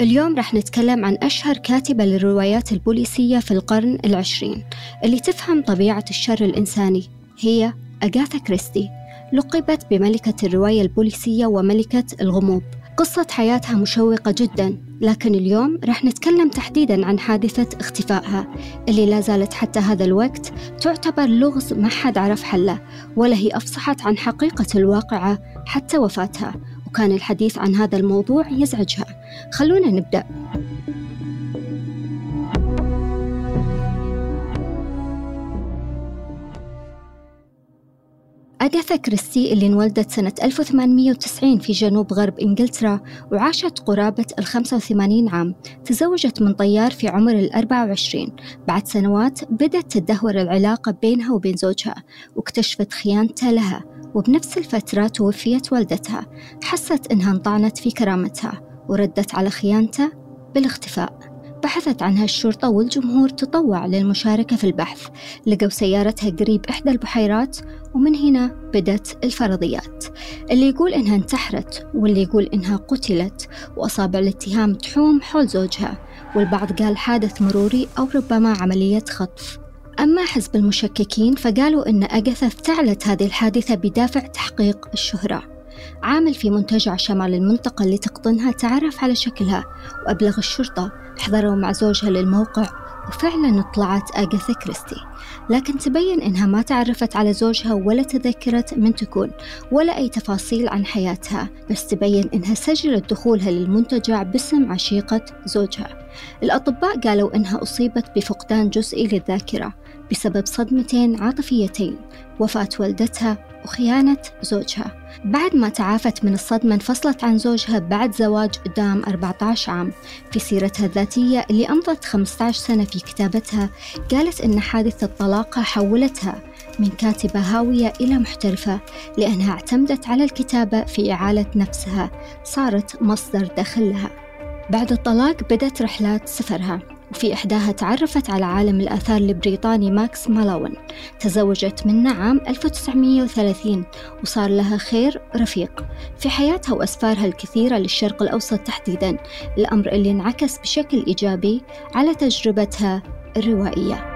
اليوم رح نتكلم عن أشهر كاتبة للروايات البوليسية في القرن العشرين. اللي تفهم طبيعة الشر الإنساني هي أغاثا كريستي. لقبت بملكة الرواية البوليسية وملكة الغموض. قصة حياتها مشوقة جدا لكن اليوم رح نتكلم تحديدا عن حادثة اختفائها اللي لا زالت حتى هذا الوقت تعتبر لغز ما حد عرف حله ولا هي أفصحت عن حقيقة الواقعة حتى وفاتها. وكان الحديث عن هذا الموضوع يزعجها. خلونا نبدأ. أغاثا كريستي اللي انولدت سنة 1890 في جنوب غرب إنجلترا وعاشت قرابة ال 85 عام. تزوجت من طيار في عمر ال 24 بعد سنوات بدأت تدهور العلاقة بينها وبين زوجها واكتشفت خيانته لها. وبنفس الفترة توفيت والدتها. حست إنها انطعنت في كرامتها وردت على خيانته بالاختفاء. بحثت عنها الشرطة والجمهور تطوع للمشاركة في البحث. لقوا سيارتها قريب إحدى البحيرات ومن هنا بدت الفرضيات. اللي يقول إنها انتحرت واللي يقول إنها قتلت وأصابع الاتهام تحوم حول زوجها. والبعض قال حادث مروري أو ربما عملية خطف. أما حزب المشككين فقالوا إن أغاثا افتعلت هذه الحادثة بدافع تحقيق الشهرة. عامل في منتجع شمال المنطقة اللي تقطنها تعرف على شكلها وأبلغ الشرطة حضروا مع زوجها للموقع وفعلا طلعت أغاثا كريستي. لكن تبين إنها ما تعرفت على زوجها ولا تذكرت من تكون ولا أي تفاصيل عن حياتها بس تبين إنها سجلت دخولها للمنتجع باسم عشيقة زوجها. الأطباء قالوا إنها أصيبت بفقدان جزئي للذاكرة بسبب صدمتين عاطفيتين وفاة والدتها وخيانة زوجها. بعد ما تعافت من الصدمة انفصلت عن زوجها بعد زواج دام 14 عام. في سيرتها الذاتية اللي أمضت 15 سنة في كتابتها قالت إن حادثة طلاقها حولتها من كاتبة هاوية إلى محترفة لأنها اعتمدت على الكتابة في إعالة نفسها صارت مصدر دخل لها بعد الطلاق بدت رحلات سفرها. وفي إحداها تعرفت على عالم الآثار البريطاني ماكس مالوان تزوجت منه عام 1930 وصار لها خير رفيق. في حياتها وأسفارها الكثيرة للشرق الأوسط تحديدا الأمر اللي انعكس بشكل إيجابي على تجربتها الروائية.